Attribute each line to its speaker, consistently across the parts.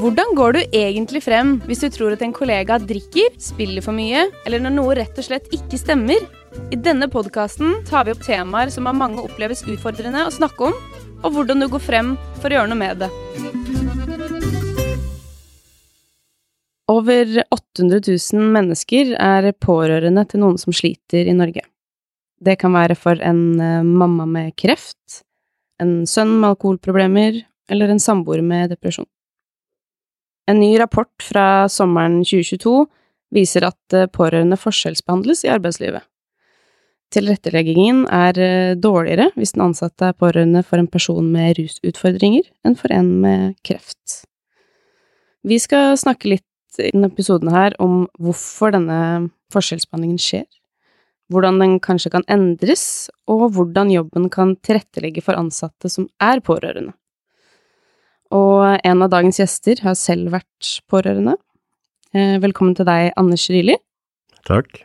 Speaker 1: Hvordan går du egentlig frem hvis du tror at en kollega drikker, spiller for mye, eller når noe rett og slett ikke stemmer? I denne podkasten tar vi opp temaer som av mange oppleves utfordrende å snakke om, og hvordan du går frem for å gjøre noe med det. Over 800 000 mennesker er pårørende til noen som sliter i Norge. Det kan være for en eh, mamma med kreft, en sønn med alkoholproblemer eller en samboer med depresjon. En ny rapport fra sommeren 2022 viser at eh, pårørende forskjellsbehandles i arbeidslivet. Tilretteleggingen er eh, dårligere hvis den ansatte er pårørende for en person med rusutfordringer enn for en med kreft. Vi skal snakke litt i denne episoden her om hvorfor denne forskjellsbehandlingen skjer, hvordan den kanskje kan endres, og hvordan jobben kan tilrettelegge for ansatte som er pårørende. Og en av dagens gjester har selv vært pårørende. Eh, velkommen til deg, Anders Rili.
Speaker 2: Takk.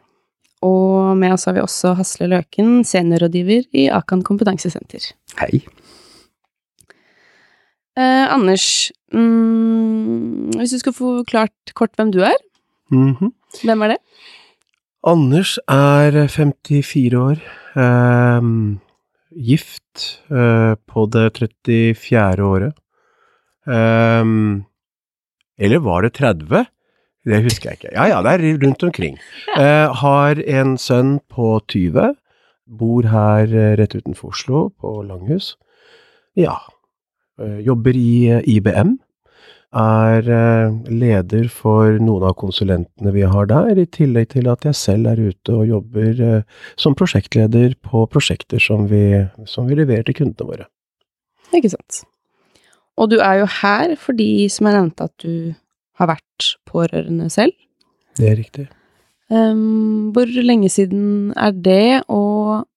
Speaker 1: Og med oss har vi også Hasle Løken, seniorrådgiver i Akan kompetansesenter.
Speaker 2: Hei.
Speaker 1: Eh, Anders, mm, hvis du skulle få klart kort hvem du er,
Speaker 2: Mm -hmm.
Speaker 1: hvem er det?
Speaker 2: Anders er 54 år, eh, gift eh, på det 34. året. Um, eller var det 30? Det husker jeg ikke. Ja ja, det er rundt omkring. Uh, har en sønn på 20. Bor her uh, rett utenfor Oslo, på Langhus. Ja. Uh, jobber i IBM. Er leder for noen av konsulentene vi har der, i tillegg til at jeg selv er ute og jobber som prosjektleder på prosjekter som vi, som vi leverer til kundene våre.
Speaker 1: Ikke sant. Og du er jo her fordi, som jeg nevnte, at du har vært pårørende selv.
Speaker 2: Det er riktig.
Speaker 1: Um, hvor lenge siden er det, og,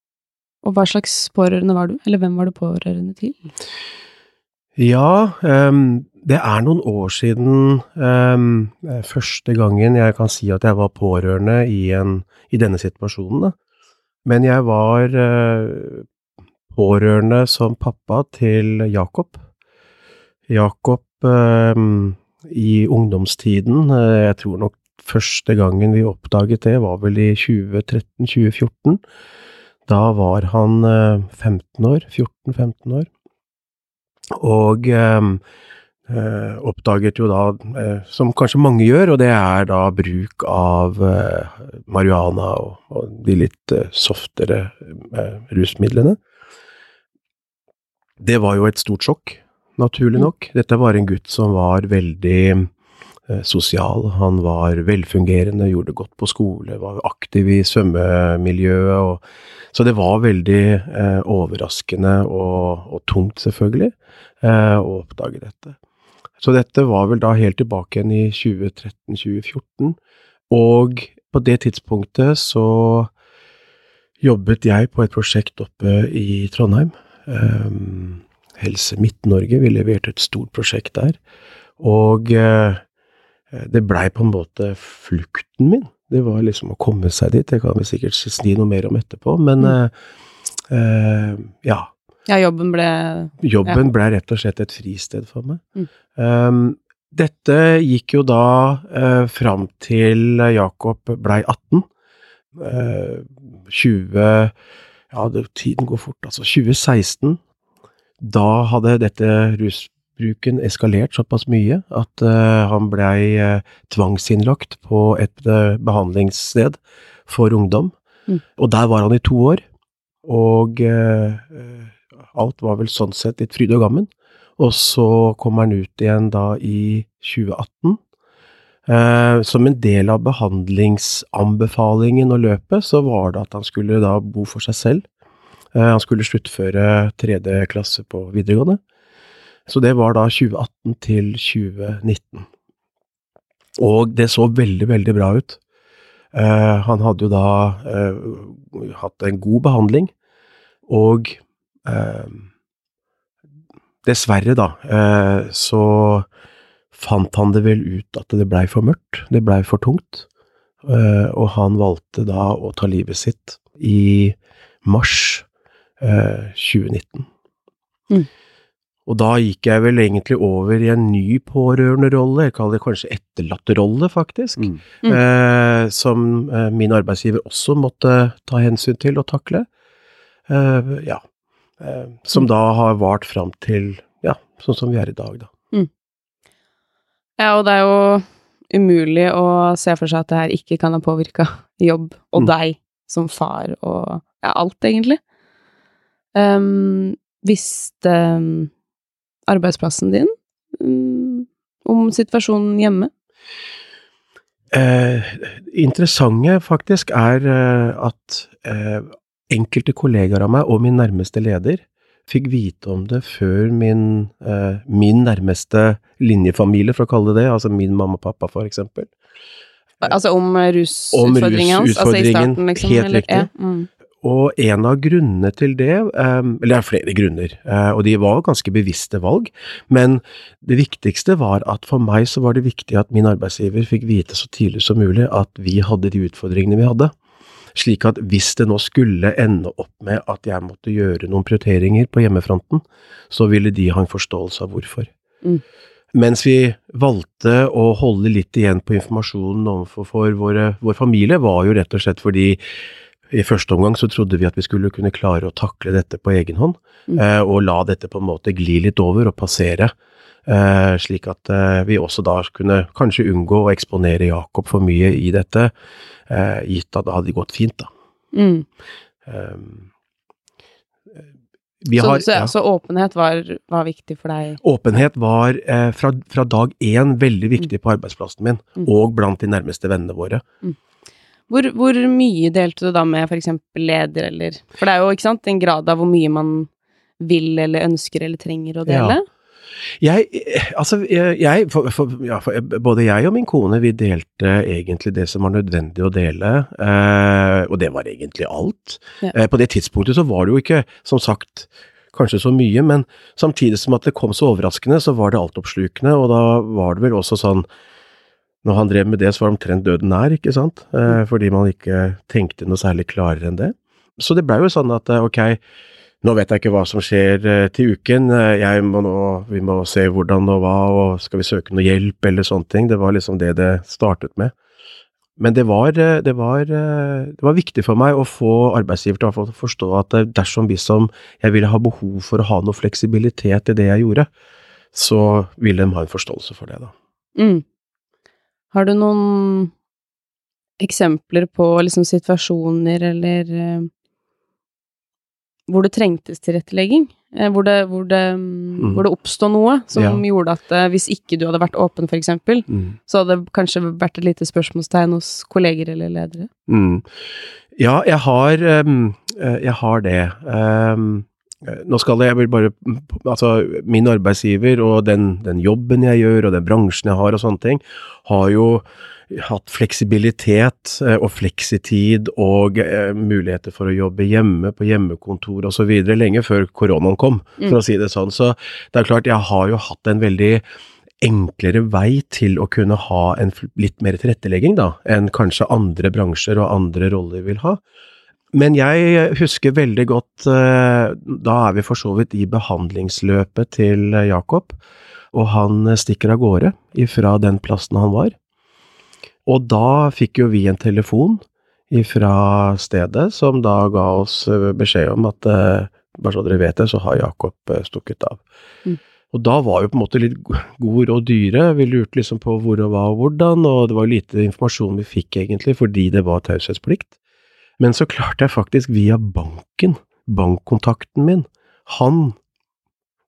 Speaker 1: og, hva slags pårørende var du? Eller hvem var du pårørende til?
Speaker 2: Ja, um, det er noen år siden um, første gangen jeg kan si at jeg var pårørende i, en, i denne situasjonen. Da. Men jeg var uh, pårørende som pappa til Jakob. Jakob eh, i ungdomstiden, eh, jeg tror nok første gangen vi oppdaget det, var vel i 2013-2014. Da var han eh, 15 år, 14-15 år. Og eh, eh, oppdaget jo da, eh, som kanskje mange gjør, og det er da bruk av marihuana og, og, de litt softere rusmidlene. Det var jo et stort sjokk naturlig nok. Dette var en gutt som var veldig eh, sosial. Han var velfungerende, gjorde godt på skole, var aktiv i svømmemiljøet. Og, så det var veldig eh, overraskende og, og, tungt, selvfølgelig, eh, å oppdage dette. Så dette var vel da helt tilbake igjen i 2013-2014. Og på det tidspunktet så jobbet jeg på et prosjekt oppe i Trondheim. Um, Helse Midt-Norge. Vi leverte et stort prosjekt der. Og eh, det blei på en måte flukten min. Det var liksom å komme seg dit. Det kan vi sikkert si noe mer om etterpå, men mm. eh, eh, ja.
Speaker 1: Ja, jobben ble
Speaker 2: Jobben ja. ble rett og slett et fristed for meg. Mm. Um, dette gikk jo da uh, fram til Jakob blei 18. Uh, 20 Ja, det, tiden går fort, altså. 2016 da hadde dette rusbruken eskalert såpass mye at uh, han blei uh, tvangsinnlagt på et uh, behandlingssted for ungdom. Mm. Og der var han i to år. Og alt var vel sånn sett litt fryd og gammen. Og så kom han ut igjen da i 2018. Eh, som en del av behandlingsanbefalingen og løpet, så var det at han skulle da bo for seg selv. Eh, han skulle sluttføre tredje klasse på videregående. Så det var da 2018 til 2019. Og det så veldig, veldig bra ut. Uh, han hadde jo da uh, hatt en god behandling, og dessverre, da, så fant han det vel ut at det blei for mørkt, det blei for tungt, og han valgte da å ta livet sitt i mars 2019. Mm. Og da gikk jeg vel egentlig over i en ny pårørenderolle, jeg kaller det kanskje etterlatterrolle, faktisk,
Speaker 3: Mm.
Speaker 1: Mm.
Speaker 2: eh, som eh, min arbeidsgiver også måtte ta hensyn til og takle. Eh, ja. Eh, som da har vart fram til ja, sånn som vi er i dag, da.
Speaker 1: Ja, og det er jo umulig å se for seg at det her ikke kan ha påvirka jobb og
Speaker 2: Mm.
Speaker 1: deg som far og ja, alt, egentlig. Um, visste um, arbeidsplassen din um, om situasjonen hjemme?
Speaker 2: Eh, interessante faktisk er eh, at eh, enkelte kollegaer av meg og min nærmeste leder fikk vite om det før min, eh, min nærmeste linjefamilie, for å kalle det det, altså min mamma og pappa for eksempel.
Speaker 1: Altså om rusutfordringen hans? Altså i starten, liksom?
Speaker 2: helt
Speaker 1: eller?
Speaker 2: riktig.
Speaker 1: Ja, mm.
Speaker 2: Og en av grunnene til det, eh, eller det er flere grunner, eh, og de var ganske bevisste valg, men det viktigste var at for meg så var det viktig at min arbeidsgiver fikk vite så tidlig som mulig at vi hadde de utfordringene vi hadde. Slik at hvis det nå skulle ende opp med at jeg måtte gjøre noen prioriteringer på hjemmefronten, så ville de ha en forståelse av hvorfor.
Speaker 1: Mm.
Speaker 2: Mens vi valgte å holde litt igjen på informasjonen overfor for vår familie, var jo rett og slett fordi i første omgang så trodde vi at vi skulle kunne klare å takle dette på egen hånd,
Speaker 1: Mm.
Speaker 2: eh, og la dette på en måte gli litt over og passere. Eh, slik at eh, vi også da kunne kanskje unngå å eksponere Jakob for mye i dette, eh, gitt at det hadde gått fint, da.
Speaker 1: Mm.
Speaker 2: Um, vi
Speaker 1: Så,
Speaker 2: har,
Speaker 1: så,
Speaker 2: ja.
Speaker 1: så åpenhet var, var viktig for deg?
Speaker 2: Åpenhet var eh, fra, fra dag én veldig viktig på arbeidsplassen min,
Speaker 1: Mm.
Speaker 2: og blant de nærmeste vennene våre.
Speaker 1: Hvor, hvor mye delte du da med eksempel leder, eller For det er jo, ikke sant, en grad av hvor mye man vil eller ønsker eller trenger å dele?
Speaker 2: Jeg, eh, altså, jeg, jeg for, for, ja, for, både jeg og min kone, vi delte egentlig det som var nødvendig å dele, eh, og det var egentlig alt.
Speaker 1: Ja.
Speaker 2: Eh, på det tidspunktet så var det jo ikke, som sagt, kanskje så mye, men samtidig som at det kom så overraskende, så var det altoppslukende, og da var det vel også sånn når han drev med det, så var det omtrent døden nær, ikke sant? Eh, fordi man ikke tenkte noe særlig klarere enn det. Så det blei jo sånn at eh, ok, nå vet jeg ikke hva som skjer eh, til uken, eh, jeg må nå, vi må se hvordan og hva, og skal vi søke noe hjelp eller sånne ting. Det var liksom det det startet med. Men det var, det var, det var viktig for meg å få arbeidsgiver til å forstå at dersom vi som jeg ville ha behov for å ha noe fleksibilitet i det jeg gjorde, så ville de ha en forståelse for det, da.
Speaker 1: Mm. Har du noen eksempler på liksom situasjoner eller eh, hvor det trengtes tilrettelegging? Eh, hvor, det, hvor, det, mm. hvor det oppstod noe som
Speaker 2: Ja.
Speaker 1: gjorde at eh, hvis ikke du hadde vært åpen, for eksempel, så hadde det kanskje vært et lite spørsmålstegn hos kolleger eller ledere?
Speaker 2: Mm. Ja, jeg har, um, jeg har det. Eh, nå skal jeg vel bare Altså, min arbeidsgiver og den, den jobben jeg gjør og den bransjen jeg har og sånne ting, har jo hatt fleksibilitet eh, og fleksitid og eh, muligheter for å jobbe hjemme, på hjemmekontor osv. lenge før koronaen kom,
Speaker 1: Mm.
Speaker 2: for å si det sånn. Så det er klart, jeg har jo hatt en veldig enklere vei til å kunne ha en litt mer tilrettelegging, da, enn kanskje andre bransjer og andre roller vil ha. Men jeg husker veldig godt, eh, da er vi for så vidt i behandlingsløpet til eh, Jakob, og han eh, stikker av gårde ifra den plassen han var. Og da fikk jo vi en telefon ifra stedet, som da ga oss eh, beskjed om at eh, bare så dere vet det, så har Jakob eh, stukket av.
Speaker 1: Mm.
Speaker 2: Og da var jo på en måte litt go- god råd dyre. Vi lurte liksom på hvor og hva og hvordan, og det var lite informasjon vi fikk egentlig, fordi det var taushetsplikt. Men så klarte jeg faktisk via banken, bankkontakten min, han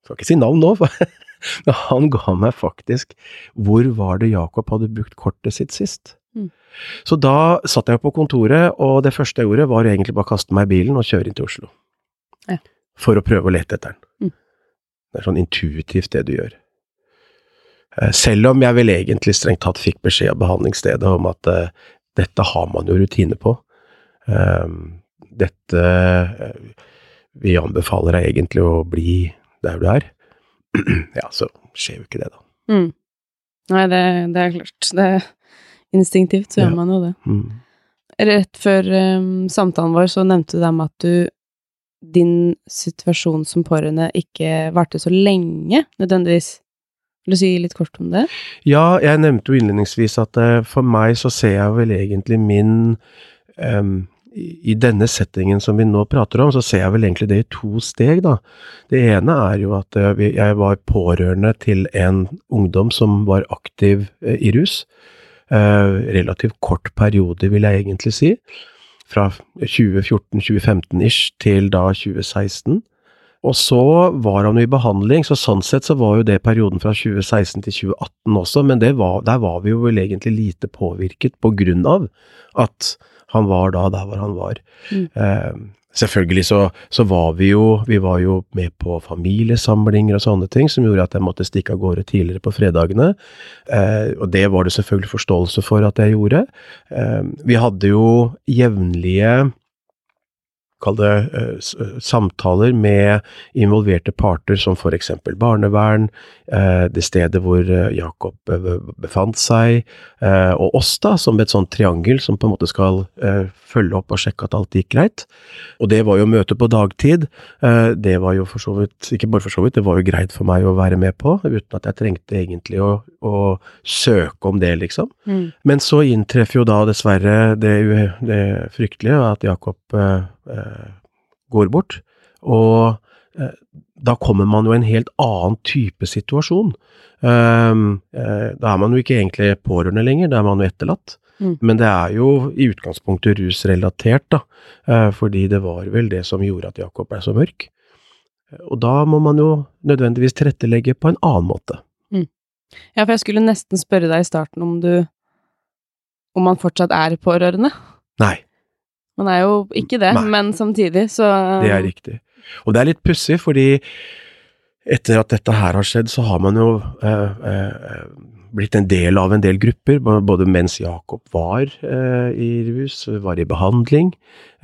Speaker 2: Skal ikke si navn nå, men han ga meg faktisk hvor var det Jakob hadde brukt kortet sitt sist.
Speaker 1: Mm.
Speaker 2: Så da satt jeg på kontoret, og det første jeg gjorde var egentlig bare å kaste meg i bilen og kjøre inn til Oslo.
Speaker 1: Ja.
Speaker 2: For å prøve å lete etter den.
Speaker 1: Mm.
Speaker 2: Det er sånn intuitivt det du gjør. Eh, Selv om jeg vel egentlig strengt tatt fikk beskjed av behandlingsstedet om at uh, dette har man jo rutine på. Eh, dette eh, Vi anbefaler deg egentlig å bli der du er. ja, så skjer jo ikke det, da.
Speaker 1: Mm. Nei, det, det er klart. Det er instinktivt så
Speaker 2: Ja.
Speaker 1: gjør man jo det.
Speaker 2: Mm.
Speaker 1: Rett før um, samtalen vår så nevnte du det med at du din situasjon som pårørende ikke varte så lenge, nødvendigvis. Vil du si litt kort om det?
Speaker 2: Ja, jeg nevnte jo innledningsvis at uh, for meg så ser jeg vel egentlig min um, i, denne settingen som vi nå prater om, så ser jeg vel egentlig det i to steg, da. Det ene er jo at uh, jeg var pårørende til en ungdom som var aktiv uh, i rus. relativt kort periode, vil jeg egentlig si. Fra 2014-2015 ish til da 2016. Og så var han jo i behandling, så sånn sett så var jo det perioden fra 2016 til 2018 også, men var, der var vi jo vel egentlig lite påvirket på grunn av at han var da der hvor han var. Mm. Uh, selvfølgelig så, så, var vi jo Vi var jo med på familiesamlinger og sånne ting som gjorde at jeg måtte stikke av gårde tidligere på fredagene. Eh, og det var det selvfølgelig forståelse for at jeg gjorde. Eh, vi hadde jo jevnlige kall det uh, samtaler med involverte parter, som for eksempel barnevern, uh, det stedet hvor Jakob befant seg, og oss, da, som et sånt triangel som på en måte skal følge opp og sjekke at alt gikk greit. Og det var jo møte på dagtid. det var jo for så vidt, ikke bare for så vidt, det var jo greit for meg å være med på, uten at jeg trengte egentlig å, å søke om det, liksom. Mm. Men så inntreffer jo da dessverre det, det fryktelige, at Jakob Eh, går bort. Og eh, da kommer man jo i en helt annen type situasjon. Ehm, eh, da er man jo ikke egentlig pårørende lenger, da er man jo etterlatt. Mm. Men det er jo i utgangspunktet rusrelatert, da, fordi det var vel det som gjorde at Jakob ble så mørk. Og da må man jo nødvendigvis tilrettelegge på en annen måte. Mm.
Speaker 1: Ja, for jeg skulle nesten spørre deg i starten om du Om man fortsatt er pårørende?
Speaker 2: Nei.
Speaker 1: Man er jo ikke det, Nei. men samtidig, så
Speaker 2: Det er riktig. Og det er litt pussig, fordi etter at dette her har skjedd, så har man jo eh, eh, blitt en del av en del grupper, både mens Jakob var eh, i rus, var i behandling.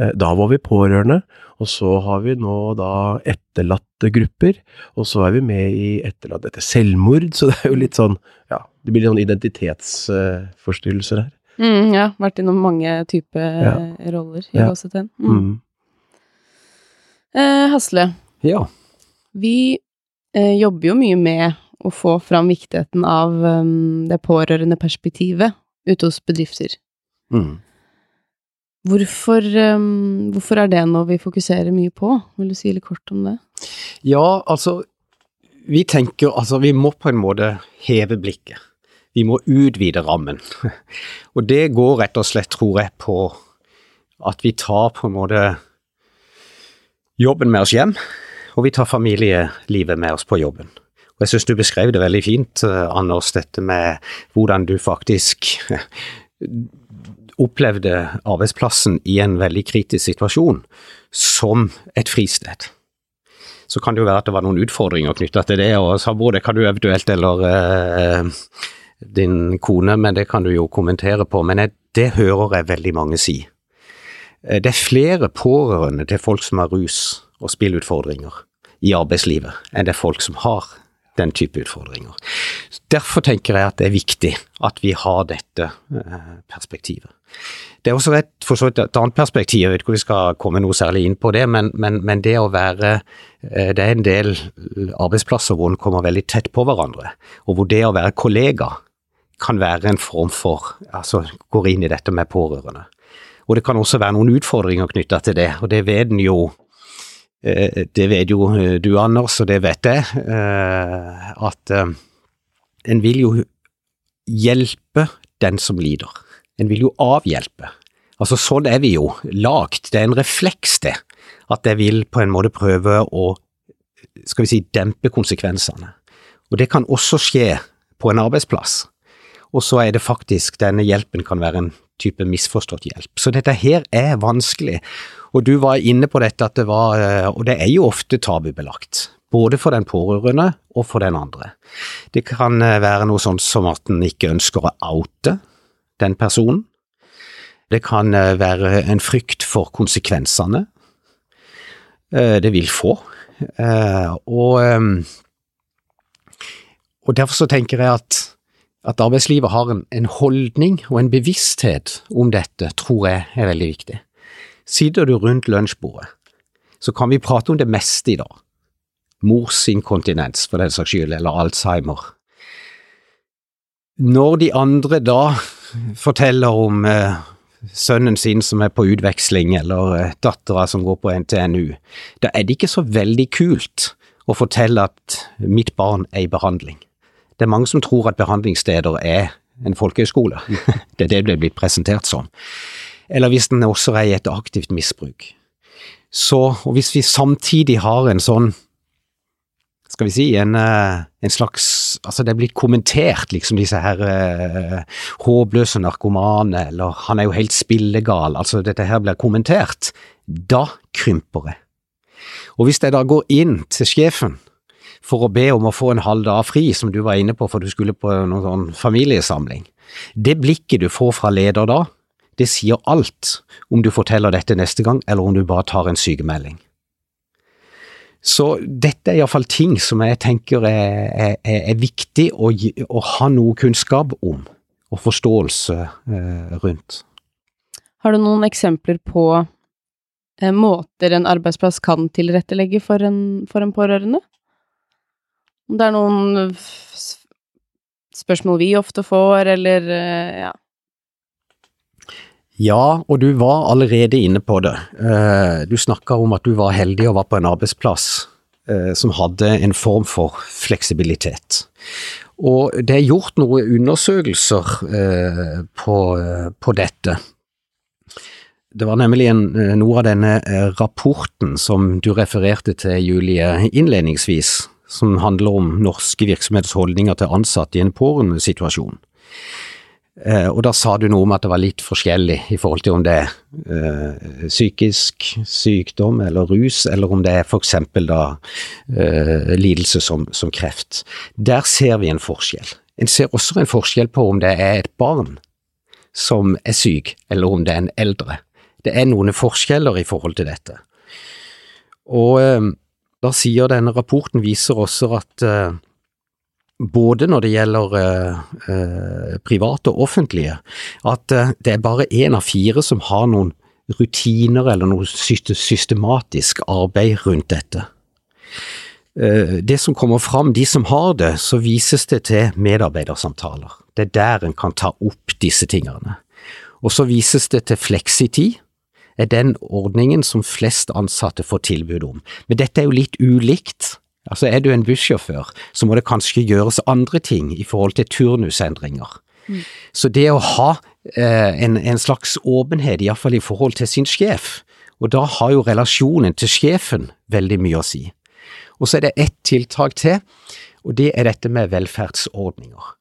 Speaker 2: Eh, da var vi pårørende, og så har vi nå da etterlatte grupper. Og så er vi med i etterlatt etter selvmord, så det er jo litt sånn, ja, det blir litt sånn identitetsforstyrrelser her.
Speaker 1: Mm, ja, vært innom mange typer ja. roller i ja. HCT-en. Mm. Mm. Eh, Hasle.
Speaker 3: Ja.
Speaker 1: Vi eh, jobber jo mye med å få fram viktigheten av um, det pårørende perspektivet ute hos bedrifter. Mm. Hvorfor, um, hvorfor, er det noe vi fokuserer mye på? Vil du si litt kort om det?
Speaker 3: Ja, altså Vi tenker Altså, vi må på en måte heve blikket. Vi må utvide rammen. Og det går rett og slett, tror jeg, på at vi tar på en måte jobben med oss hjem, og vi tar familielivet med oss på jobben. Og Jeg syns du beskrev det veldig fint, eh, Anders, dette med hvordan du faktisk opplevde arbeidsplassen i en veldig kritisk situasjon som et fristed. Så kan det jo være at det var noen utfordringer knytta til det, og Sabro, det kan du eventuelt eller eh, din kone, men det kan du jo kommentere på. Men jeg, det hører jeg veldig mange si. Eh, det er flere pårørende til folk som har rus og spillutfordringer i arbeidslivet, enn det er folk som har den type utfordringer. Derfor tenker jeg at det er viktig at vi har dette eh, perspektivet. Det er også et, et annet perspektiv, jeg vet ikke om vi skal komme noe særlig inn på det, men, men, men, det å være eh, Det er en del arbeidsplasser hvor en kommer veldig tett på hverandre, og hvor det å være kollega kan være en form for Altså går inn i dette med pårørende. Og det kan også være noen utfordringer knytta til det, og det vet en jo eh, det vet jo eh, du, Anders, og det vet jeg, eh, at en vil jo hjelpe den som lider. En vil jo avhjelpe. Altså Sånn er vi jo lagd. Det er en refleks, det. At jeg vil på en måte prøve å skal vi si, dempe konsekvensene. Og det kan også skje på en arbeidsplass. Og så er det faktisk denne hjelpen kan være en type misforstått hjelp. Så dette her er vanskelig. Og du var inne på dette at det var, eh, og det er jo ofte tabubelagt. Både for den pårørende og for den andre. Det kan eh, være noe sånt som at en ikke ønsker å oute den personen. Det kan eh, være en frykt for konsekvensene det vil få. Og, og derfor så tenker jeg at at arbeidslivet har en, en, holdning og en bevissthet om dette, tror jeg er veldig viktig. Sitter du rundt lunsjbordet, så kan vi prate om det meste i dag. Mors inkontinens, for den saks skyld, eller Alzheimer. Når de andre da forteller om eh, sønnen sin som er på utveksling, eller eh, dattera som går på NTNU, da er det ikke så veldig kult å fortelle at mitt barn er i behandling. Det er mange som tror at behandlingssteder er en folkehøyskole. det er det det blitt presentert som. Eller hvis den også er i et aktivt misbruk. Så, og hvis vi samtidig har en sånn skal vi si, en, eh, en, slags Altså, det er blitt kommentert, liksom, disse her uh, håpløse narkomane, eller han er jo helt spillegal, altså dette her blir kommentert. Da krymper det. Og hvis jeg da går inn til sjefen for å be om å få en halv dag fri, som du var inne på, for du skulle på noen sånn familiesamling. Det blikket du får fra leder da, det sier alt om du forteller dette neste gang, eller om du bare tar en sykemelding. Så dette er iallfall ting som jeg tenker er, er, er viktig å, å, ha noe kunnskap om, og forståelse eh, rundt.
Speaker 1: Har du noen eksempler på eh, måter en arbeidsplass kan tilrettelegge for en, for en pårørende? Om det er noen spørsmål vi ofte får, eller eh, ja.
Speaker 3: Ja, og du var allerede inne på det. Eh, du snakka om at du var heldig og var på en arbeidsplass eh, som hadde en form for fleksibilitet. Og det er gjort noen undersøkelser på, på dette. Det var nemlig en, noe av denne rapporten som du refererte til, Julie, innledningsvis, som handler om norske virksomheters holdninger til ansatte i en pårørendesituasjon. Eh, og da sa du noe om at det var litt forskjellig i forhold til om det er eh, psykisk sykdom eller rus, eller om det er f.eks. da eh, lidelse som, som, kreft. Der ser vi en forskjell. En ser også en forskjell på om det er et barn som er syk, eller om det er en eldre. Det er noen forskjeller i forhold til dette. Og da sier denne rapporten viser også at eh, både når det gjelder uh, uh, private og offentlige, at det er bare én av fire som har noen rutiner eller noe systematisk arbeid rundt dette. Det som kommer fram, de som har det, så vises det til medarbeidersamtaler. Det er der en kan ta opp disse tingene. Og så vises det til fleksitid, er den ordningen som flest ansatte får tilbud om. Men dette er jo litt ulikt. Altså Er du en bussjåfør, så må det kanskje gjøres andre ting i forhold til turnusendringer. Mm. Så det å ha eh, en, en, slags åpenhet, iallfall i forhold til sin sjef, og da har jo relasjonen til sjefen veldig mye å si. Og så er det ett tiltak til, og det er dette med velferdsordninger.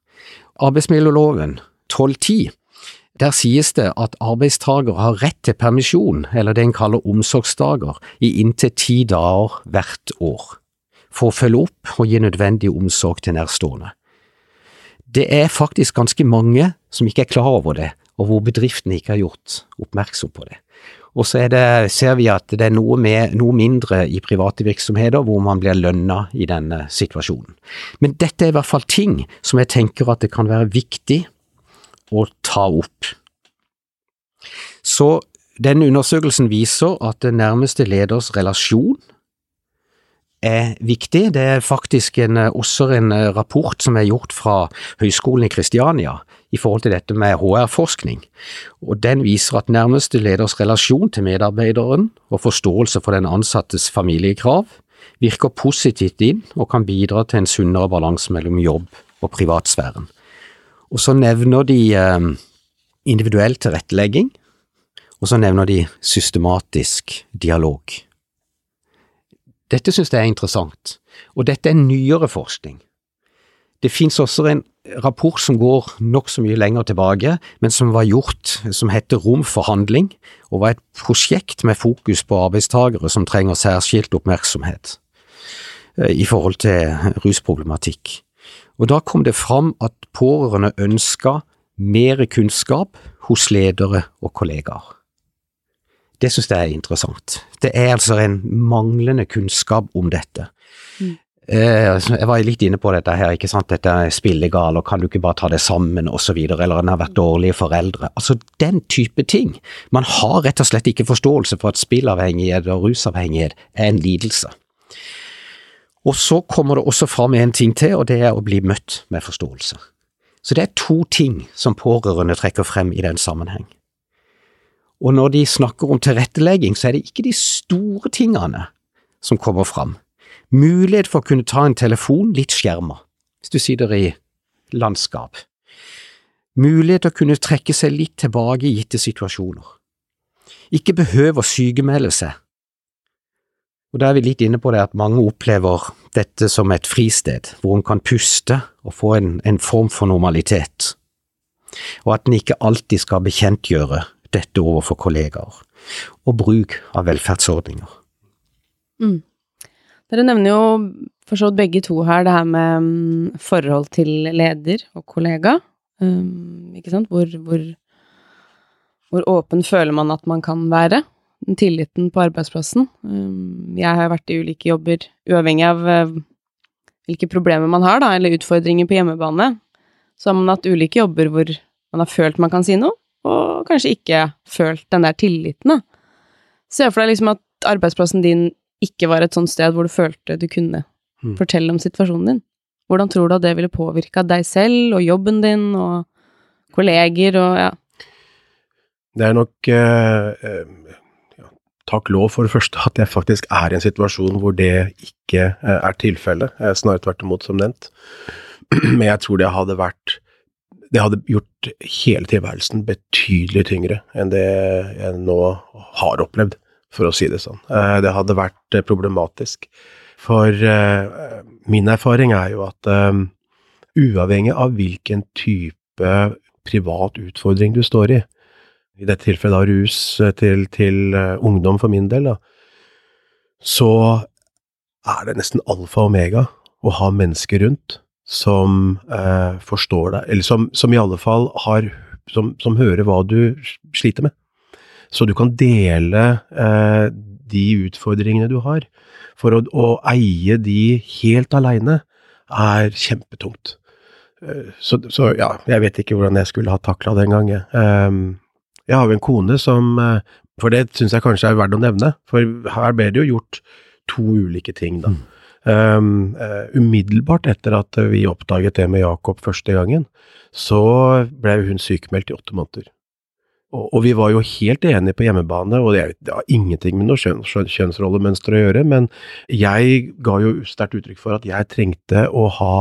Speaker 3: Arbeidsmiljøloven 1210 der sies det at arbeidstaker har rett til permisjon, eller det en kaller omsorgsdager, i inntil ti dager hvert år, for å følge opp og gi nødvendig omsorg til nærstående. Det er faktisk ganske mange som ikke er klar over det, og hvor bedriftene ikke har gjort oppmerksom på det. Og så det, ser vi at det er noe, med, noe, mindre i private virksomheter hvor man blir lønna i denne situasjonen. Men dette er i hvert fall ting som jeg tenker at det kan være viktig å ta opp. Så denne undersøkelsen viser at den nærmeste leders relasjon er viktig. Det er faktisk en, også en rapport som er gjort fra Høgskolen i Kristiania i forhold til dette med HR-forskning, og den viser at nærmeste leders relasjon til medarbeideren og forståelse for den ansattes familiekrav virker positivt inn og kan bidra til en sunnere balanse mellom jobb og privatsfæren. Og så nevner de eh, individuell tilrettelegging, og så nevner de systematisk dialog. Dette synes jeg er interessant, og dette er nyere forskning. Det finnes også en rapport som går nokså mye lenger tilbake, men som var gjort, som heter Rom for handling, og var et prosjekt med fokus på arbeidstagere som trenger særskilt oppmerksomhet eh, i forhold til rusproblematikk. Og da kom det fram at pårørende ønska mer kunnskap hos ledere og kollegaer. Det synes jeg er interessant. Det er altså en manglende kunnskap om dette. Mm. Eh, jeg var litt inne på dette her, ikke sant. Dette er spillegal, og kan du ikke bare ta det sammen, osv. Eller en har vært dårlige foreldre. Altså den type ting. Man har rett og slett ikke forståelse for at spillavhengighet og rusavhengighet er en lidelse. Og så kommer det også fram en ting til, og det er å bli møtt med forståelse. Så det er to ting som pårørende trekker frem i den sammenheng. Og når de snakker om tilrettelegging, så er det ikke de store tingene som kommer fram Mulighet for å kunne ta en telefon litt skjerma, hvis du sitter i landskap. Mulighet til å kunne trekke seg litt tilbake i gitte situasjoner. Ikke behøve å sykemelde seg. Og Da er vi litt inne på det at mange opplever dette som et fristed, hvor en kan puste og få en, en form for normalitet, og at en ikke alltid skal bekjentgjøre dette overfor kollegaer, og bruk av velferdsordninger.
Speaker 1: Mm. Dere nevner jo for så vidt begge to her det her med um, forhold til leder og kollega. Um, ikke sant? Hvor, hvor, hvor, åpen føler man at man kan være? Tilliten på arbeidsplassen. Um, jeg har vært i ulike jobber, uavhengig av uh, hvilke problemer man har, da, eller utfordringer på hjemmebane. Så har man hatt ulike jobber hvor man har følt man kan si noe, og kanskje ikke følt den der tilliten, da. Se for deg liksom at arbeidsplassen din ikke var et sånt sted hvor du følte du kunne mm. fortelle om situasjonen din. Hvordan tror du at det ville påvirka deg selv og jobben din og kolleger og ja?
Speaker 2: Det er nok eh, eh, ja, takk lov for det første at jeg faktisk er i en situasjon hvor det ikke eh, er tilfellet. Snarere tvert imot, som nevnt. Men jeg tror det hadde vært det hadde gjort hele tilværelsen betydelig tyngre enn det jeg nå har opplevd for å si det sånn. Eh, det hadde vært eh, problematisk. For eh, min erfaring er jo at uavhengig av hvilken type privat utfordring du står i, i dette tilfellet da rus til, til ungdom for min del, da, så er det nesten alfa og omega å ha mennesker rundt som eh, forstår deg, eller som, som, i alle fall har som, som hører hva du sliter med. Så du kan dele eh, de utfordringene du har. For å, å eie de helt aleine er kjempetungt. Eh, så, så, ja, jeg vet ikke hvordan jeg skulle ha takla den gangen. Um, jeg har jo en kone som eh, For det syns jeg kanskje er verdt å nevne, for her ble det jo gjort to ulike ting, da. Um, umiddelbart etter at vi oppdaget det med Jakob første gangen, så ble hun sykemeldt i åtte måneder. Og, vi var jo helt enige på hjemmebane, og det, det har ingenting med noe kjønn, kjønnsrollemønster å gjøre, men jeg ga jo sterkt uttrykk for at jeg trengte å ha,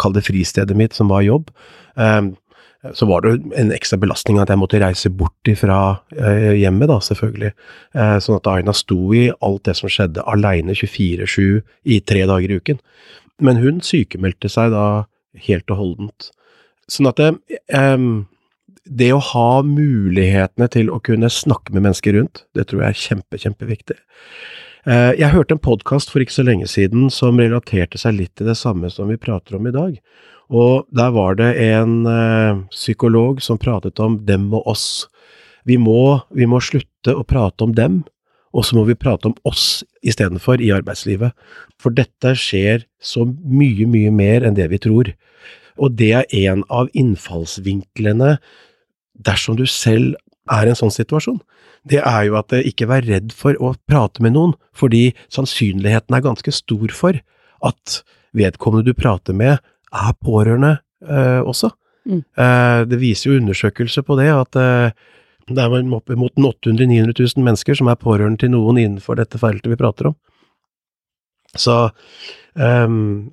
Speaker 2: kall det fristedet mitt, som var jobb. Um, så var det en ekstra belastning at jeg måtte reise bort fra uh, hjemmet, da, selvfølgelig. Uh, sånn at Aina sto i alt det som skjedde, aleine 24-7 i tre dager i uken. Men hun sykemeldte seg da helt og holdent. Sånn at det, det å ha mulighetene til å kunne snakke med mennesker rundt, det tror jeg er kjempe, kjempeviktig. Eh, jeg hørte en podkast for ikke så lenge siden som relaterte seg litt til det samme som vi prater om i dag. Og der var det en eh, psykolog som pratet om dem og oss. Vi må, vi må slutte å prate om dem, og så må vi prate om oss istedenfor i arbeidslivet. For dette skjer så mye, mye mer enn det vi tror. Og det er en av innfallsvinklene dersom du selv er i en sånn situasjon, det er jo at ikke vær redd for å prate med noen, fordi sannsynligheten er ganske stor for at vedkommende du prater med, er pårørende eh, også. Mm. Eh, det viser jo undersøkelser på det, at eh, det er oppimot 800 000-900 000 mennesker som er pårørende til noen innenfor dette feltet vi prater om. Så um,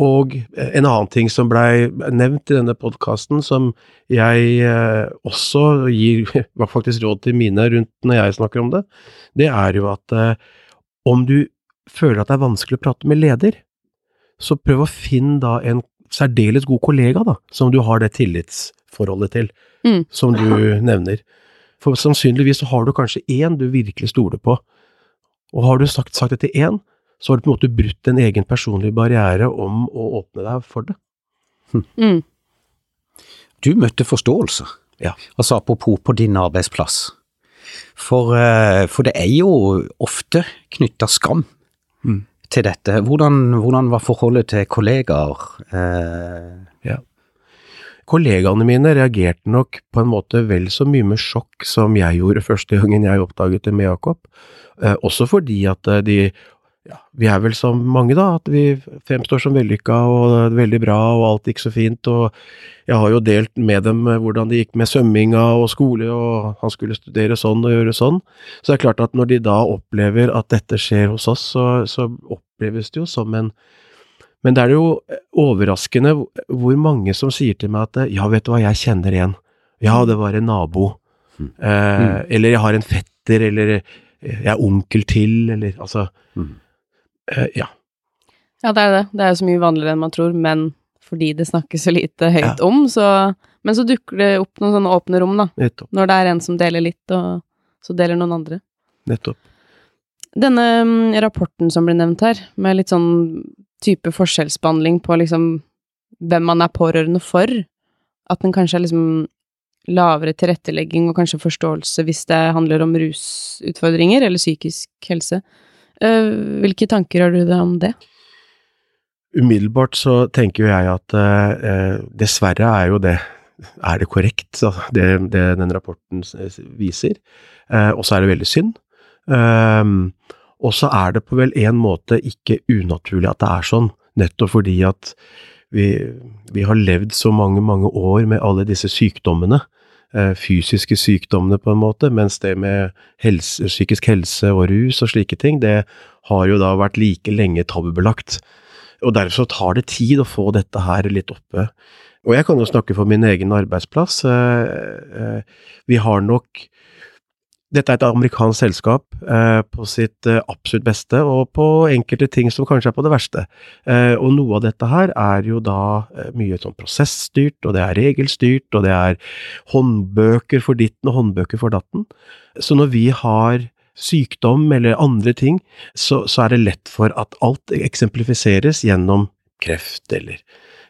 Speaker 2: og en annen ting som blei nevnt i denne podkasten, som jeg eh, også gir faktisk råd til mine rundt når jeg snakker om det, det er jo at eh, om du føler at det er vanskelig å prate med leder, så prøv å finne da en særdeles god kollega, da, som du har det tillitsforholdet til, mm. som du nevner. For sannsynligvis så har du kanskje én du virkelig stoler på, og har du sagt, sagt det til én, så har du på en måte brutt en egen personlig barriere om å åpne deg for det.
Speaker 3: Hm. Mm. Du møtte forståelse,
Speaker 2: ja.
Speaker 3: altså apropos på din arbeidsplass. For, eh, for det er jo ofte knytta skam mm. Til dette. Hvordan, hvordan var forholdet til kollegaer? Eh,
Speaker 2: ja. Kollegaene mine reagerte nok på en måte vel så mye med sjokk som jeg gjorde første gangen jeg oppdaget det med Jakob. Eh, også fordi at eh, de ja, vi er vel som mange, da, at vi fremstår som vellykka og veldig bra og alt gikk så fint. Og jeg har jo delt med dem hvordan det gikk med svømminga og skole, og han skulle studere sånn og gjøre sånn. Så det er klart at når de da opplever at dette skjer hos oss, så, så oppleves det jo som en Men det er jo overraskende hvor mange som sier til meg at ja, vet du hva, jeg kjenner igjen. Ja, det var en nabo. Mm. Eh, mm. Eller jeg har en fetter, eller jeg er onkel til, eller altså mm. Uh, ja.
Speaker 1: Ja, det er det. Det er jo så mye vanligere enn man tror, men fordi det snakkes så lite høyt ja. om, så Men så dukker det opp noen sånne åpne rom, da.
Speaker 2: Nettopp.
Speaker 1: Når det er en som deler litt, og så deler noen andre.
Speaker 2: Nettopp.
Speaker 1: Denne um, rapporten som ble nevnt her, med litt sånn type forskjellsbehandling på liksom hvem man er pårørende for, at den kanskje er liksom lavere tilrettelegging og kanskje forståelse hvis det handler om rusutfordringer eller psykisk helse. Eh, hvilke tanker har du om det?
Speaker 2: Umiddelbart så tenker jeg at eh, dessverre er jo det er det korrekt, det, det den rapporten viser. Eh, og så er det veldig synd. Eh, og så er det på vel en måte ikke unaturlig at det er sånn, nettopp fordi at vi, vi har levd så mange, mange år med alle disse sykdommene. Eh, fysiske sykdommene, på en måte, mens det med helse, psykisk helse og rus og slike ting, det har jo da vært like lenge tabubelagt. Og derfor tar det tid å få dette her litt oppe. Og jeg kan jo snakke for min egen arbeidsplass. Eh, eh, vi har nok dette er et amerikansk selskap eh, på sitt eh, absolutt beste, og på enkelte ting som kanskje er på det verste. Eh, og noe av dette her er jo da eh, mye sånn prosessstyrt, og det er regelstyrt, og det er håndbøker for ditten og håndbøker for datten. Så når vi har sykdom eller andre ting, så, så er det lett for at alt eksemplifiseres gjennom kreft eller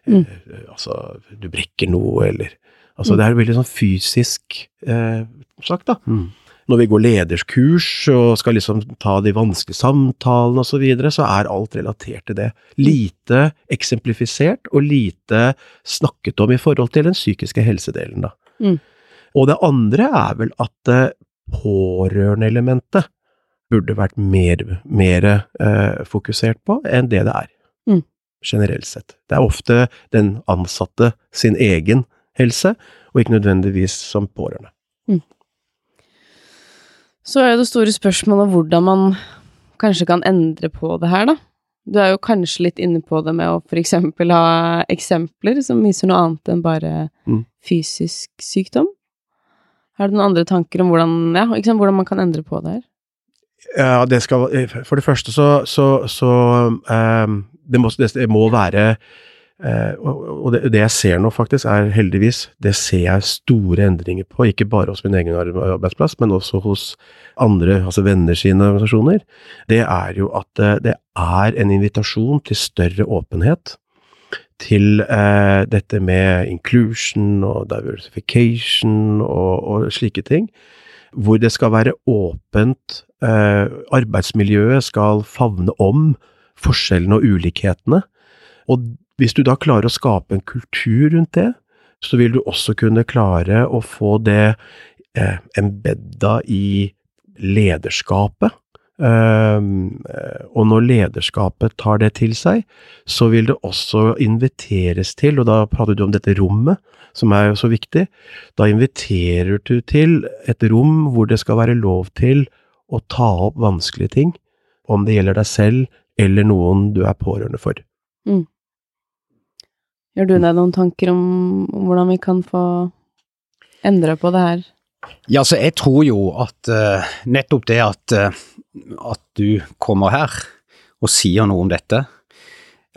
Speaker 2: mm. Eh, altså du brekker noe, eller Altså, mm. det er veldig sånn fysisk eh, sagt, da. Mm når vi går lederskurs og skal liksom ta de vanskelige samtalene osv., så, videre, så er alt relatert til det. Lite eksemplifisert og lite snakket om i forhold til den psykiske helsedelen, da. Mm. Og det andre er vel at uh, pårørendeelementet burde vært mer, mer eh, fokusert på enn det det er. Mm. Generelt sett. Det er ofte den ansatte sin egen helse, og ikke nødvendigvis som pårørende. Mm.
Speaker 1: Så er jo det store spørsmålet hvordan man kanskje kan endre på det her, da. Du er jo kanskje litt inne på det med å eksempel ha eksempler som viser noe annet enn bare mm. fysisk sykdom. Har du noen andre tanker om hvordan, ja, liksom, hvordan man kan endre på det her?
Speaker 2: Ja, det skal For det første så, så, så um, det, må, det, må, være Eh, og det, det, jeg ser nå, faktisk, er heldigvis Det ser jeg store endringer på, ikke bare hos min egen arbeidsplass, men også hos andre, altså venner sine organisasjoner. Det er jo at eh, det er en invitasjon til større åpenhet. Til eh, dette med inclusion og diversification og, og, slike ting. Hvor det skal være åpent. Eh, arbeidsmiljøet skal favne om forskjellene og ulikhetene. Og hvis du da klarer å skape en kultur rundt det, så vil du også kunne klare å få det eh, embedda i lederskapet. Um, og når lederskapet tar det til seg, så vil det også inviteres til, og da prater du om dette rommet, som er jo så viktig, da inviterer du til et rom hvor det skal være lov til å ta opp vanskelige ting, om det gjelder deg selv eller noen du er pårørende for. Mm.
Speaker 1: Gjør du deg noen tanker om, hvordan vi kan få endre på det her?
Speaker 3: Ja, så jeg tror jo at uh, nettopp det at, uh, at du kommer her og sier noe om dette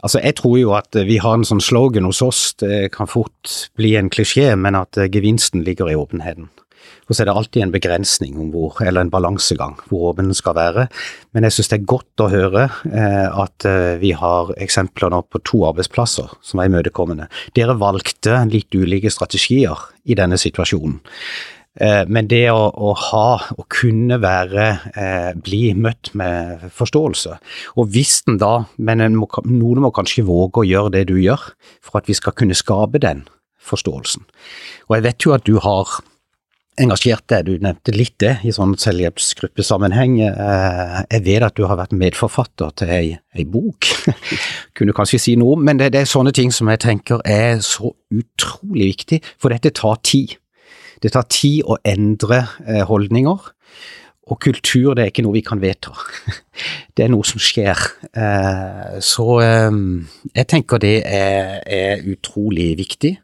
Speaker 3: Altså, jeg tror jo at vi har en sånn slogan hos oss, det kan fort bli en klisjé, men at uh, gevinsten ligger i åpenheten. Og så er det alltid en begrensning om hvor, eller en balansegang hvor åpen den skal være. Men jeg synes det er godt å høre eh, at eh, vi har eksempler nå på to arbeidsplasser som er imøtekommende. Dere valgte litt ulike strategier i denne situasjonen. Eh, men det å, å, ha, å kunne være, eh, bli møtt med forståelse. Og hvis den da, men må, noen må kanskje våge å gjøre det du gjør, for at vi skal kunne skape den forståelsen. Og jeg vet jo at du har engasjert deg, du nevnte litt det i sånn selvhjelpsgruppesammenheng. Eh, jeg vet at du har vært medforfatter til ei, ei bok, kunne kanskje si noe om, men det, det er sånne ting som jeg tenker er så utrolig viktig, for dette tar tid. Det tar tid å endre eh, holdninger, og kultur det er ikke noe vi kan vedta. Det er noe som skjer. Eh, så jeg tenker det er, er utrolig viktig.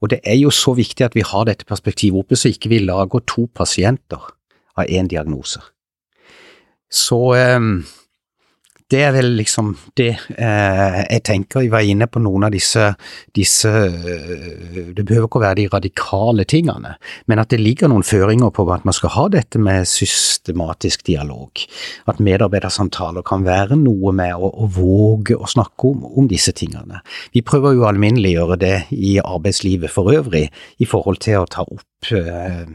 Speaker 3: Og det er jo så viktig at vi har dette perspektivet oppe, så ikke vi lager to pasienter av én diagnose. Så det er vel liksom det eh, jeg tenker. Jeg var inne på noen av disse, disse eh, Det behøver ikke å være de radikale tingene, men at det ligger noen føringer på at man skal ha dette med systematisk dialog. At medarbeidersamtaler kan være noe med å, å våge å snakke om, om, disse tingene. Vi prøver jo å alminneliggjøre det i arbeidslivet for øvrig, i forhold til å ta opp eh,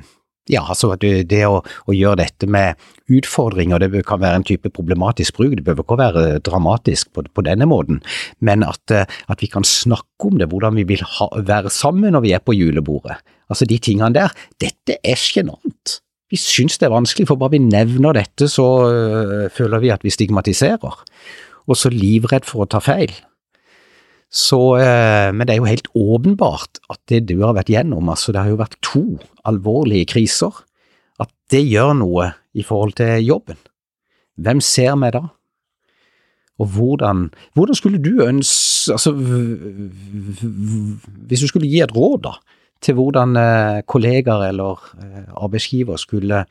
Speaker 3: ja, altså det, det å, å, gjøre dette med utfordringer, det kan være en type problematisk bruk, det behøver ikke være dramatisk på, på denne måten, men at, eh, at, vi kan snakke om det, hvordan vi vil ha, være sammen når vi er på julebordet. Altså de tingene der, dette er sjenant. Vi syns det er vanskelig, for bare vi nevner dette, så øh, føler vi at vi stigmatiserer. Og så livredd for å ta feil. Så, eh, men det er jo helt åpenbart at det du har vært gjennom, altså det har jo vært to alvorlige kriser, at det gjør noe i forhold til jobben. Hvem ser meg da? Og hvordan, hvordan skulle du ønske altså, Hvis du skulle gi et råd da, til hvordan eh, kollegaer eller eh, arbeidsgiver skulle,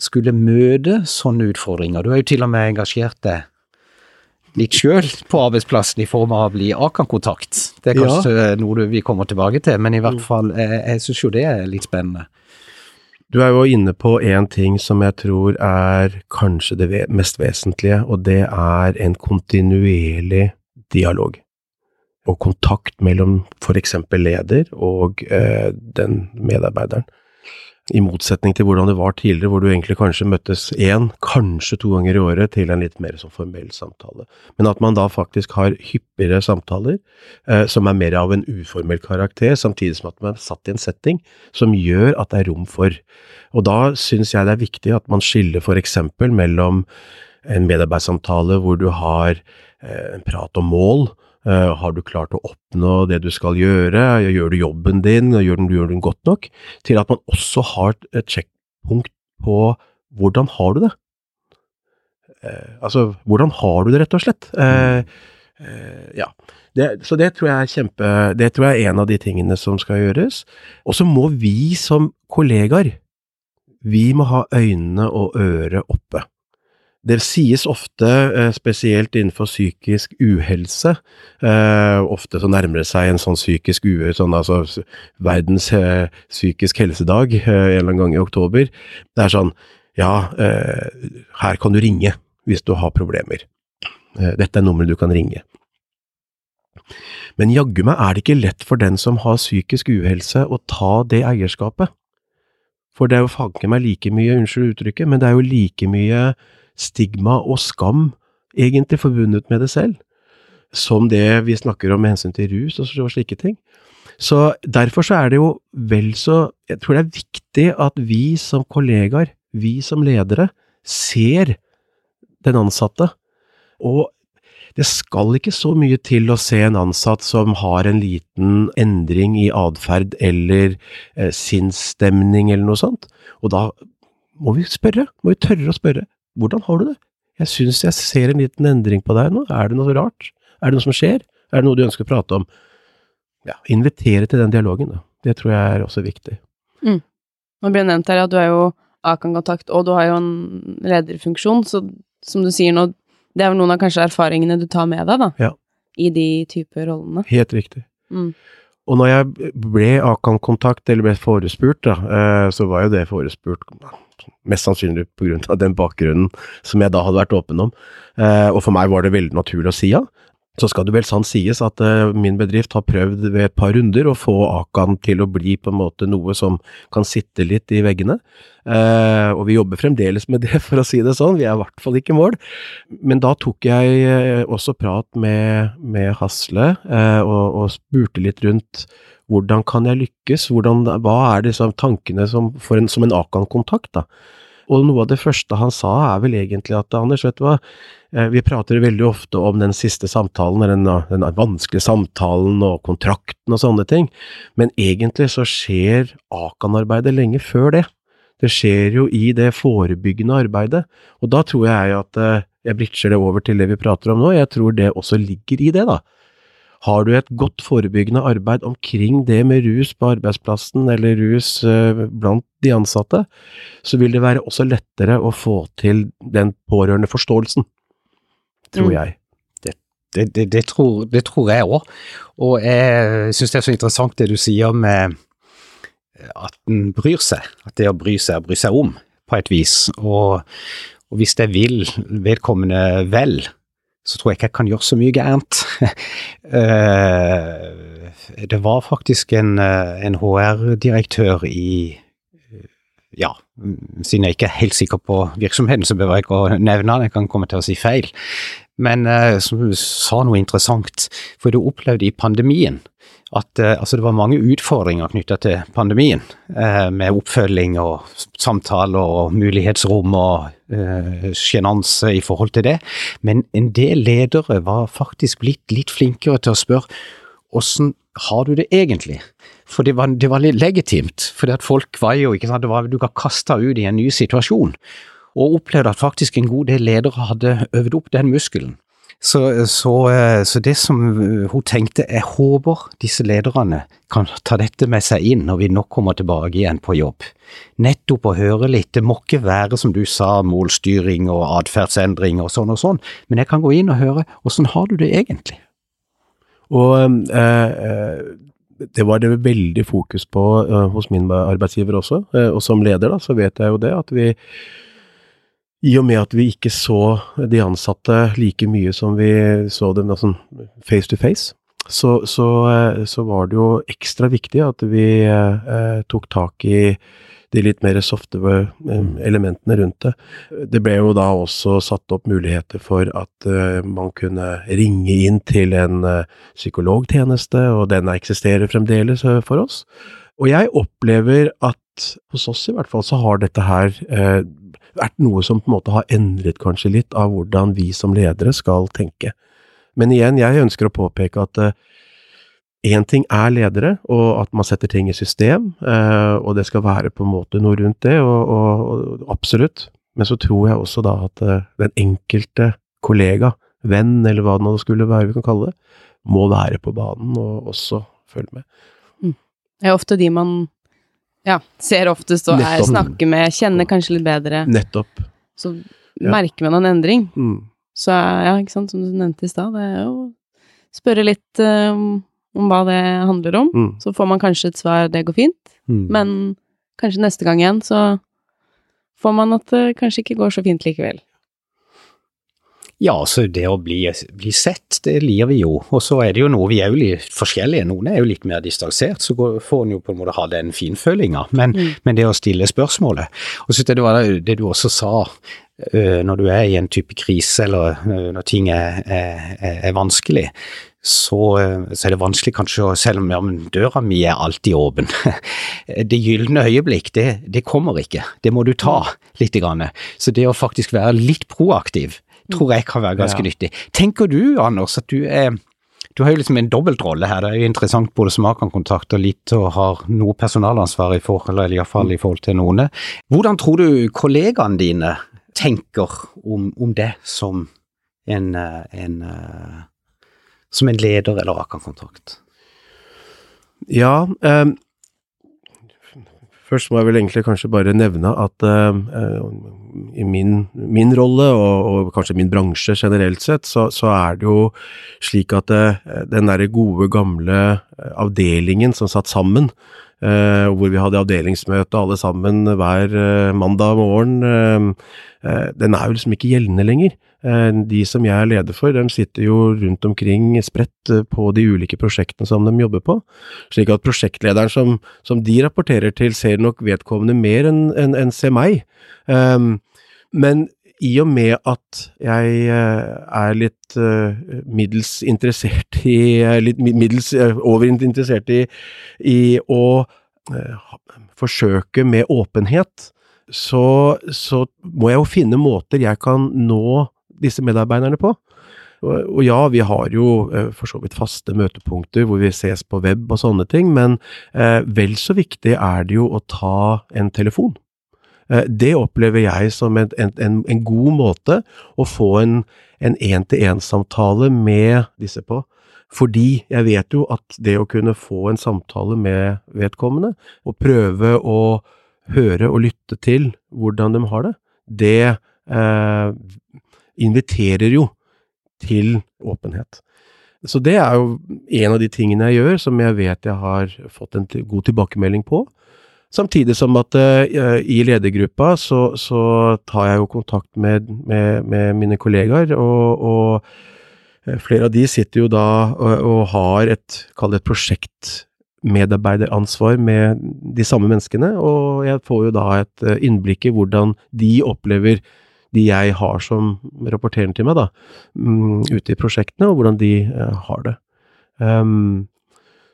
Speaker 3: skulle møte sånne utfordringer Du har jo til og med engasjert deg litt sjøl på arbeidsplassen i form av å bli Akan-kontakt. Det er kanskje ja. noe vi kommer tilbake til, men i hvert fall, jeg, eh, jeg syns jo det er litt spennende.
Speaker 2: Du er jo inne på en ting som jeg tror er kanskje det mest vesentlige, og det er en kontinuerlig dialog. Og kontakt mellom eksempel leder og eh, den medarbeideren. I motsetning til hvordan det var tidligere, hvor du egentlig kanskje møttes én, kanskje to ganger i året til en litt mer sånn formell samtale. Men at man da faktisk har hyppigere samtaler eh, som er mer av en uformell karakter, samtidig som at man er satt i en setting som gjør at det er rom for. Og da syns jeg det er viktig at man skiller eksempel mellom en medarbeidssamtale hvor du har eh, en prat om mål, Uh, har du klart å oppnå det du skal gjøre, gjør du jobben din, gjør du gjør den godt nok, til at man også har et sjekkpunkt på hvordan har du det? Uh, altså, hvordan har du det, rett og slett? Uh, ja. Det, så det tror jeg er kjempe Det tror jeg er en av de tingene som skal gjøres. Og så må vi som kollegaer, vi må ha øynene og øret oppe. Det sies ofte, eh, spesielt innenfor psykisk uhelse, eh, ofte så nærmer det seg en sånn psykisk uhelse, sånn altså verdens eh, psykisk helsedag en eller annen gang i oktober. Det er sånn, ja, her kan du ringe hvis du har problemer. Dette er nummeret du kan ringe. Men jaggu meg er det ikke lett for den som har psykisk uhelse å ta det eierskapet. For det er jo fanken meg like mye, unnskyld uttrykket, men det er jo like mye stigma og skam egentlig forbundet med det selv, som det vi snakker om med hensyn til rus og slike ting. Så derfor så er det jo vel så Jeg tror det er viktig at vi som kollegaer, vi som ledere, ser den ansatte. Og det skal ikke så mye til å se en ansatt som har en liten endring i atferd eller eh, sinnsstemning eller noe sånt. Og da må vi spørre, må vi tørre å spørre, hvordan har du det? Jeg syns jeg ser en liten endring på deg nå, er det noe rart? Er det noe som skjer? Er det noe du ønsker å prate om? Ja, invitere til den dialogen, da. Det tror jeg er også viktig.
Speaker 1: Mm. Nå blir det nevnt her at du er jo Akan-kontakt, og du har jo en lederfunksjon, så som du sier nå, det er vel noen av kanskje erfaringene du tar med deg, da?
Speaker 2: Ja.
Speaker 1: I de typer rollene?
Speaker 2: Helt riktig. Mm. Og når jeg ble Akan-kontakt, eller ble forespurt, da, eh, så var jo det forespurt mest sannsynlig av den bakgrunnen som jeg da hadde vært åpen om. Eh, og for meg var det veldig naturlig å si ja. Så skal det vel sant sies at uh, min bedrift har prøvd ved et par runder å få Akan til å bli på en måte noe som kan sitte litt i veggene. Uh, og vi jobber fremdeles med det, for å si det sånn. Vi er i hvert fall ikke i mål. Men da tok jeg også prat med, med Hasle og, og, spurte litt rundt hvordan kan jeg lykkes, hvordan, hva er disse tankene som, en, som en Akan-kontakt, da. Og noe av det første han sa er vel egentlig at Anders, vet du hva, eh, vi prater veldig ofte om den siste samtalen, den, den vanskelige samtalen og kontrakten og sånne ting, men egentlig så skjer Akan-arbeidet lenge før det. Det skjer jo i det forebyggende arbeidet, og da tror jeg at eh, jeg bridger det over til det vi prater om nå, jeg tror det også ligger i det, da. Har du et godt forebyggende arbeid omkring det med rus på arbeidsplassen, eller rus eh, blant de ansatte, så vil det være også lettere å få til den pårørende forståelsen, tror mm. jeg.
Speaker 3: Det, det, det, tror, det, tror, jeg òg, og jeg syns det er så interessant det du sier med at en bryr seg, at det å bry seg er å bry seg om, på et vis. Og, og hvis jeg vil vedkommende vel, så tror jeg ikke jeg kan gjøre så mye gærent. Eh, det var faktisk en, eh, en HR-direktør i ja, siden jeg ikke er helt sikker på virksomheten, så behøver jeg ikke å nevne den, jeg kan komme til å si feil. Men uh, som sa noe interessant, for du opplevde i pandemien at uh, altså det var mange utfordringer knytta til pandemien, uh, med oppfølging og samtaler og mulighetsrom og sjenanse i forhold til det. Men en del ledere var faktisk blitt litt flinkere til å spørre åssen har du det egentlig? For det var, det var litt legitimt, for folk var jo ikke sant, var, du ga kasta ut i en ny situasjon, og opplevde at faktisk en god del ledere hadde øvd opp den muskelen. Så, så, så, det som hun tenkte, jeg håper disse lederne kan ta dette med seg inn når vi nå kommer tilbake igjen på jobb. Nettopp å høre litt, det må ikke være som du sa, målstyring og atferdsendring og sånn og sånn, men jeg kan gå inn og høre, åssen har du det egentlig?
Speaker 2: Og eh, det var det veldig fokus på eh, hos min arbeidsgiver også, eh, og som leder da, så vet jeg jo det at vi i og med at vi ikke så de ansatte like mye som vi så dem altså face to face, så, så, uh, så var det jo ekstra viktig at vi tok tak i de litt mer softe eh, mm. elementene rundt det. Det ble jo da også satt opp muligheter for at eh, man kunne ringe inn til en eh, psykologtjeneste, og den eksisterer fremdeles for oss. Og jeg opplever at hos oss i hvert fall så har dette her vært noe som på en måte har endret kanskje litt av hvordan vi som ledere skal tenke. Men igjen, jeg ønsker å påpeke at Én ting er ledere, og at man setter ting i system, uh, og det skal være på en måte noe rundt det, og, og, og absolutt. Men så tror jeg også da at uh, den enkelte kollega, venn, eller hva det nå skulle være vi kan kalle det, må være på banen og også følge med.
Speaker 1: Mm. Det er ofte de man ja, ser oftest og er, snakker med, kjenner kanskje litt bedre.
Speaker 2: Nettopp.
Speaker 1: Så ja. merker man en endring. Mm. Så ja, ikke sant, som du nevnte i stad, det er jo spørre litt um, om hva det handler om. Mm. Så får man kanskje et svar 'det går fint', mm. men kanskje neste gang igjen så får man at det kanskje ikke går så fint likevel.
Speaker 3: Ja, så det å bli, bli, sett, det lir vi jo. Og så er det jo noe vi er jo litt forskjellige. Noen er jo litt mer distansert, så får en jo på en måte ha den finfølinga. Men, mm. men, det å stille spørsmålet Og så det var det, du også sa, når du er i en type krise eller når ting er, er, er vanskelig, så, så, er det vanskelig kanskje, selv om ja, døra mi er alltid åpen. det gylne øyeblikk, det, det, kommer ikke. Det må du ta litt. Grann. Så det å faktisk være litt proaktiv, tror jeg kan være ganske ja. nyttig. Tenker du, Anders, at du er du har jo liksom en dobbeltrolle her. Det er jo interessant både som Akan-kontakt og litt og har noe personalansvar i forhold, eller iallfall i forhold til noen. Hvordan tror du kollegaene dine tenker om, om det som en, en, som en leder eller Akan-kontakt?
Speaker 2: Ja, um Først må jeg vel egentlig kanskje bare nevne at uh, i min, min rolle, og, og, kanskje min bransje generelt sett, så, så er det jo slik at uh, den derre gode, gamle avdelingen som satt sammen, uh, hvor vi hadde avdelingsmøte alle sammen hver mandag morgen, den er jo liksom ikke gjeldende lenger. Eh, de som jeg er leder for, de sitter jo rundt omkring spredt eh, på de ulike prosjektene som de jobber på. Slik at prosjektlederen som, som de rapporterer til, ser nok vedkommende mer enn en, en ser meg. Um, men i og med at jeg er litt middels interessert i Litt middels overinteressert i, i å forsøke med åpenhet, så, så, må jeg jo finne måter jeg kan nå disse medarbeiderne på. Og, ja, vi har jo eh, for så vidt faste møtepunkter hvor vi ses på web og sånne ting, men eh, vel så viktig er det jo å ta en telefon. Eh, det opplever jeg som en, en, en, god måte å få en én-til-én-samtale med disse på. Fordi jeg vet jo at det å kunne få en samtale med vedkommende, og prøve å høre og lytte til hvordan de har det, det eh, inviterer jo til åpenhet. Så det er jo en av de tingene jeg gjør, som jeg vet jeg har fått en god tilbakemelding på. Samtidig som at uh, i ledergruppa så, så, tar jeg jo kontakt med, med, med mine kollegaer, og, og, eh, flere av de sitter jo da og, og har et, kall det et prosjektmedarbeideransvar med de samme menneskene, og jeg får jo da et eh, innblikk i hvordan de opplever de jeg har som rapporterer til meg, da, um, ute i prosjektene, og hvordan de uh, har det. Um,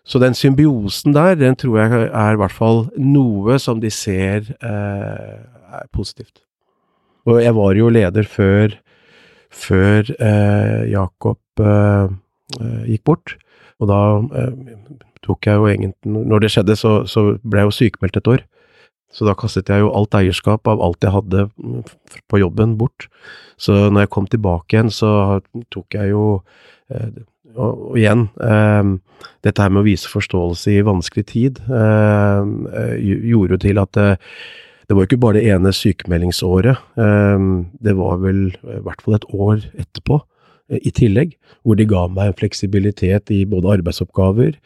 Speaker 2: så den symbiosen der, den tror jeg er i hvert fall noe som de ser uh, er positivt. Og jeg var jo leder før, før uh, Jakob gikk bort, og da tok jeg jo egentlig Når det skjedde, så, så ble jeg jo sykemeldt et år. Så da kastet jeg jo alt eierskap av alt jeg hadde på jobben, bort. Så når jeg kom tilbake igjen, så tok jeg jo eh, og, igjen, eh, dette her med å vise forståelse i vanskelig tid eh, eh gjorde jo til at det, det var jo ikke bare det ene sykemeldingsåret, eh, det var vel i hvert fall et år etterpå eh, i tillegg, hvor de ga meg fleksibilitet i både arbeidsoppgaver,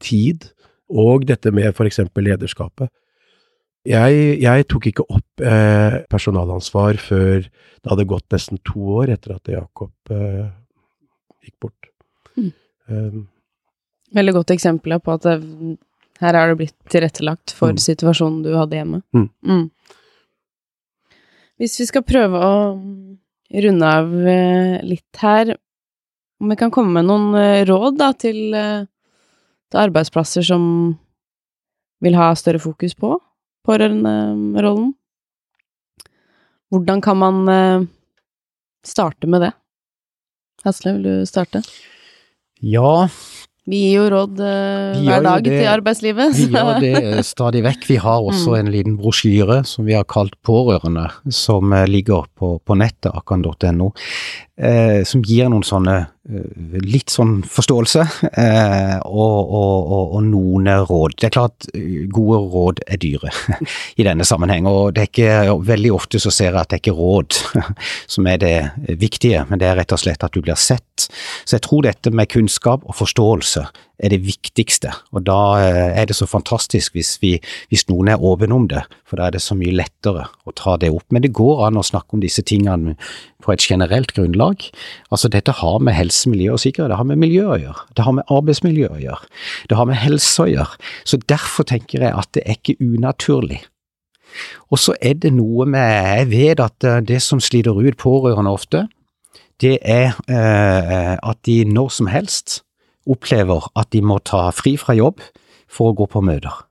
Speaker 2: tid og dette med f.eks. lederskapet. Jeg, jeg, tok ikke opp eh, personalansvar før det hadde gått nesten to år etter at Jakob eh, gikk bort. Mm.
Speaker 1: Um, Veldig godt eksempel på at det, her er det blitt tilrettelagt for mm. situasjonen du hadde hjemme. Mm. mm. Hvis vi skal prøve å runde av eh, litt her, om vi kan komme med noen eh, råd da, til, eh, til arbeidsplasser som vil ha større fokus på pårørenderollen. Hvordan kan man eh, starte med det? Hasle, vil du starte?
Speaker 3: Ja.
Speaker 1: Vi gir jo råd uh, hver dag det, til arbeidslivet.
Speaker 3: Vi gjør det stadig vekk. Vi har også mm. en liten brosjyre som vi har kalt Pårørende, som ligger på, på nettet, akan.no, eh, som gir noen sånne Eh, litt sånn forståelse eh, og, og, og, og, noen råd. Det er klart eh, gode råd er dyre i denne sammenheng, og det er ikke, veldig ofte så ser jeg at det er ikke råd som er det viktige, men det er rett og slett at du blir sett. Så jeg tror dette med kunnskap og forståelse er det viktigste, og da er det så fantastisk hvis, vi, hvis noen er åpen om det, for da er det så mye lettere å ta det opp. Men det går an å snakke om disse tingene på et generelt grunnlag. Altså dette har med helse, miljø og sikkerhet, det har med miljø å gjøre, det har med arbeidsmiljø å gjøre, det har med helse å gjøre. Så derfor tenker jeg at det er ikke unaturlig. Og så er det noe med, jeg vet at eh, det som sliter ut pårørende ofte, det er eh, at de når som helst opplever at de må ta fri fra jobb for å gå på møter.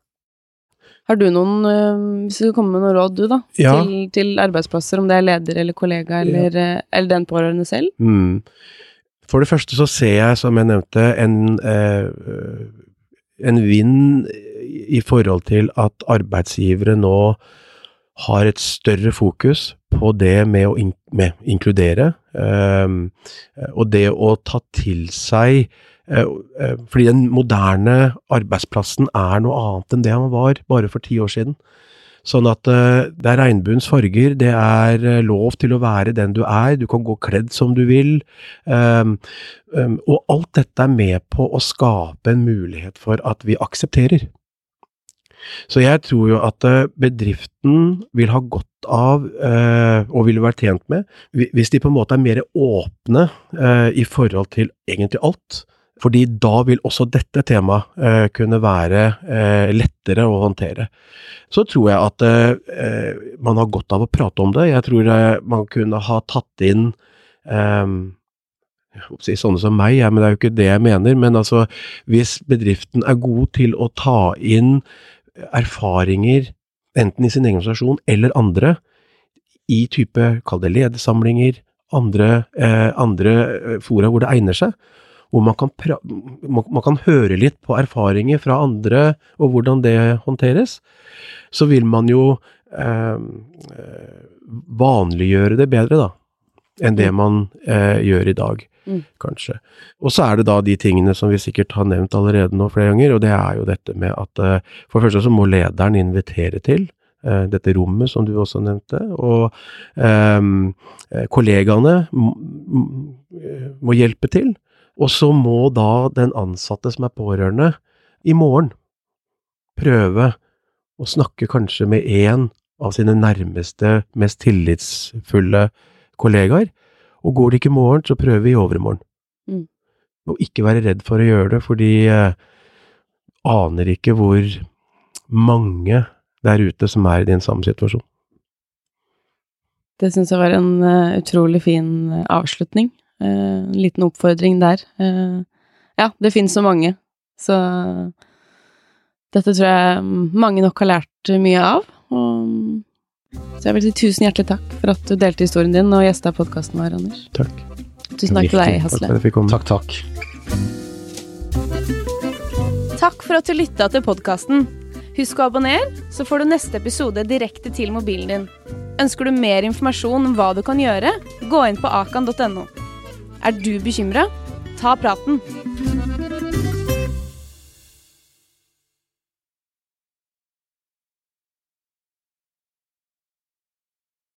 Speaker 1: Har du noen, eh, hvis du skal komme med noen råd, du da, ja. til, til, arbeidsplasser, om det er leder eller kollega eller, ja. Eh, eller den pårørende selv? Mm.
Speaker 2: For det første så ser jeg, som jeg nevnte, en, eh, en vind i forhold til at arbeidsgivere nå har et større fokus på det med å in med inkludere, eh, og det å ta til seg eh, fordi den moderne arbeidsplassen er noe annet enn det han var bare for ti år siden. Sånn at eh, det er regnbuens farger, det er lov til å være den du er, du kan gå kledd som du vil. Um, um, og alt dette er med på å skape en mulighet for at vi aksepterer. Så jeg tror jo at eh, bedriften vil ha godt av, eh, og vil være tjent med, hvis de på en måte er mer åpne eh, i forhold til egentlig alt. Fordi da vil også dette temaet eh, kunne være eh, lettere å håndtere. Så tror jeg at eh, man har godt av å prate om det. Jeg tror man kunne ha tatt inn si, sånne som meg, ja, men det er jo ikke det jeg mener. Men altså, hvis bedriften er god til å ta inn erfaringer, enten i sin egen organisasjon eller andre, i type, kall det ledersamlinger, andre, eh, andre eh, fora hvor det egner seg, hvor man kan, man kan, høre litt på erfaringer fra andre og hvordan det håndteres, så vil man jo eh, vanliggjøre det bedre, da, enn det mm. man eh, gjør i dag. Mm. Kanskje. Og så er det da de tingene som vi sikkert har nevnt allerede nå flere ganger, og det er jo dette med at eh, for det første så må lederen invitere til eh, dette rommet som du også nevnte, og eh, kollegaene må hjelpe til. Og så må da den ansatte som er pårørende, i morgen prøve å snakke kanskje med én av sine nærmeste, mest tillitsfulle kollegaer. Og går det ikke i morgen, så prøver vi i overmorgen. Mm. Og ikke være redd for å gjøre det, fordi eh, aner ikke hvor mange der ute som er i din samme situasjon.
Speaker 1: Det syns jeg var en uh, utrolig fin uh, avslutning. Uh, en liten oppfordring der. ja, det finnes så mange, så dette tror jeg mange nok har lært mye av. Og så jeg vil si tusen hjertelig takk for at du delte historien din og gjesta podkasten vår, Anders.
Speaker 2: Takk.
Speaker 1: Tusen takk til deg, Hasle.
Speaker 3: Takk, takk.
Speaker 1: Takk for at du lytta til podkasten. Husk å abonnere, så får du neste episode direkte til mobilen din. Ønsker du mer informasjon om hva du kan gjøre, gå inn på akan.no. Er du bekymra? Ta praten.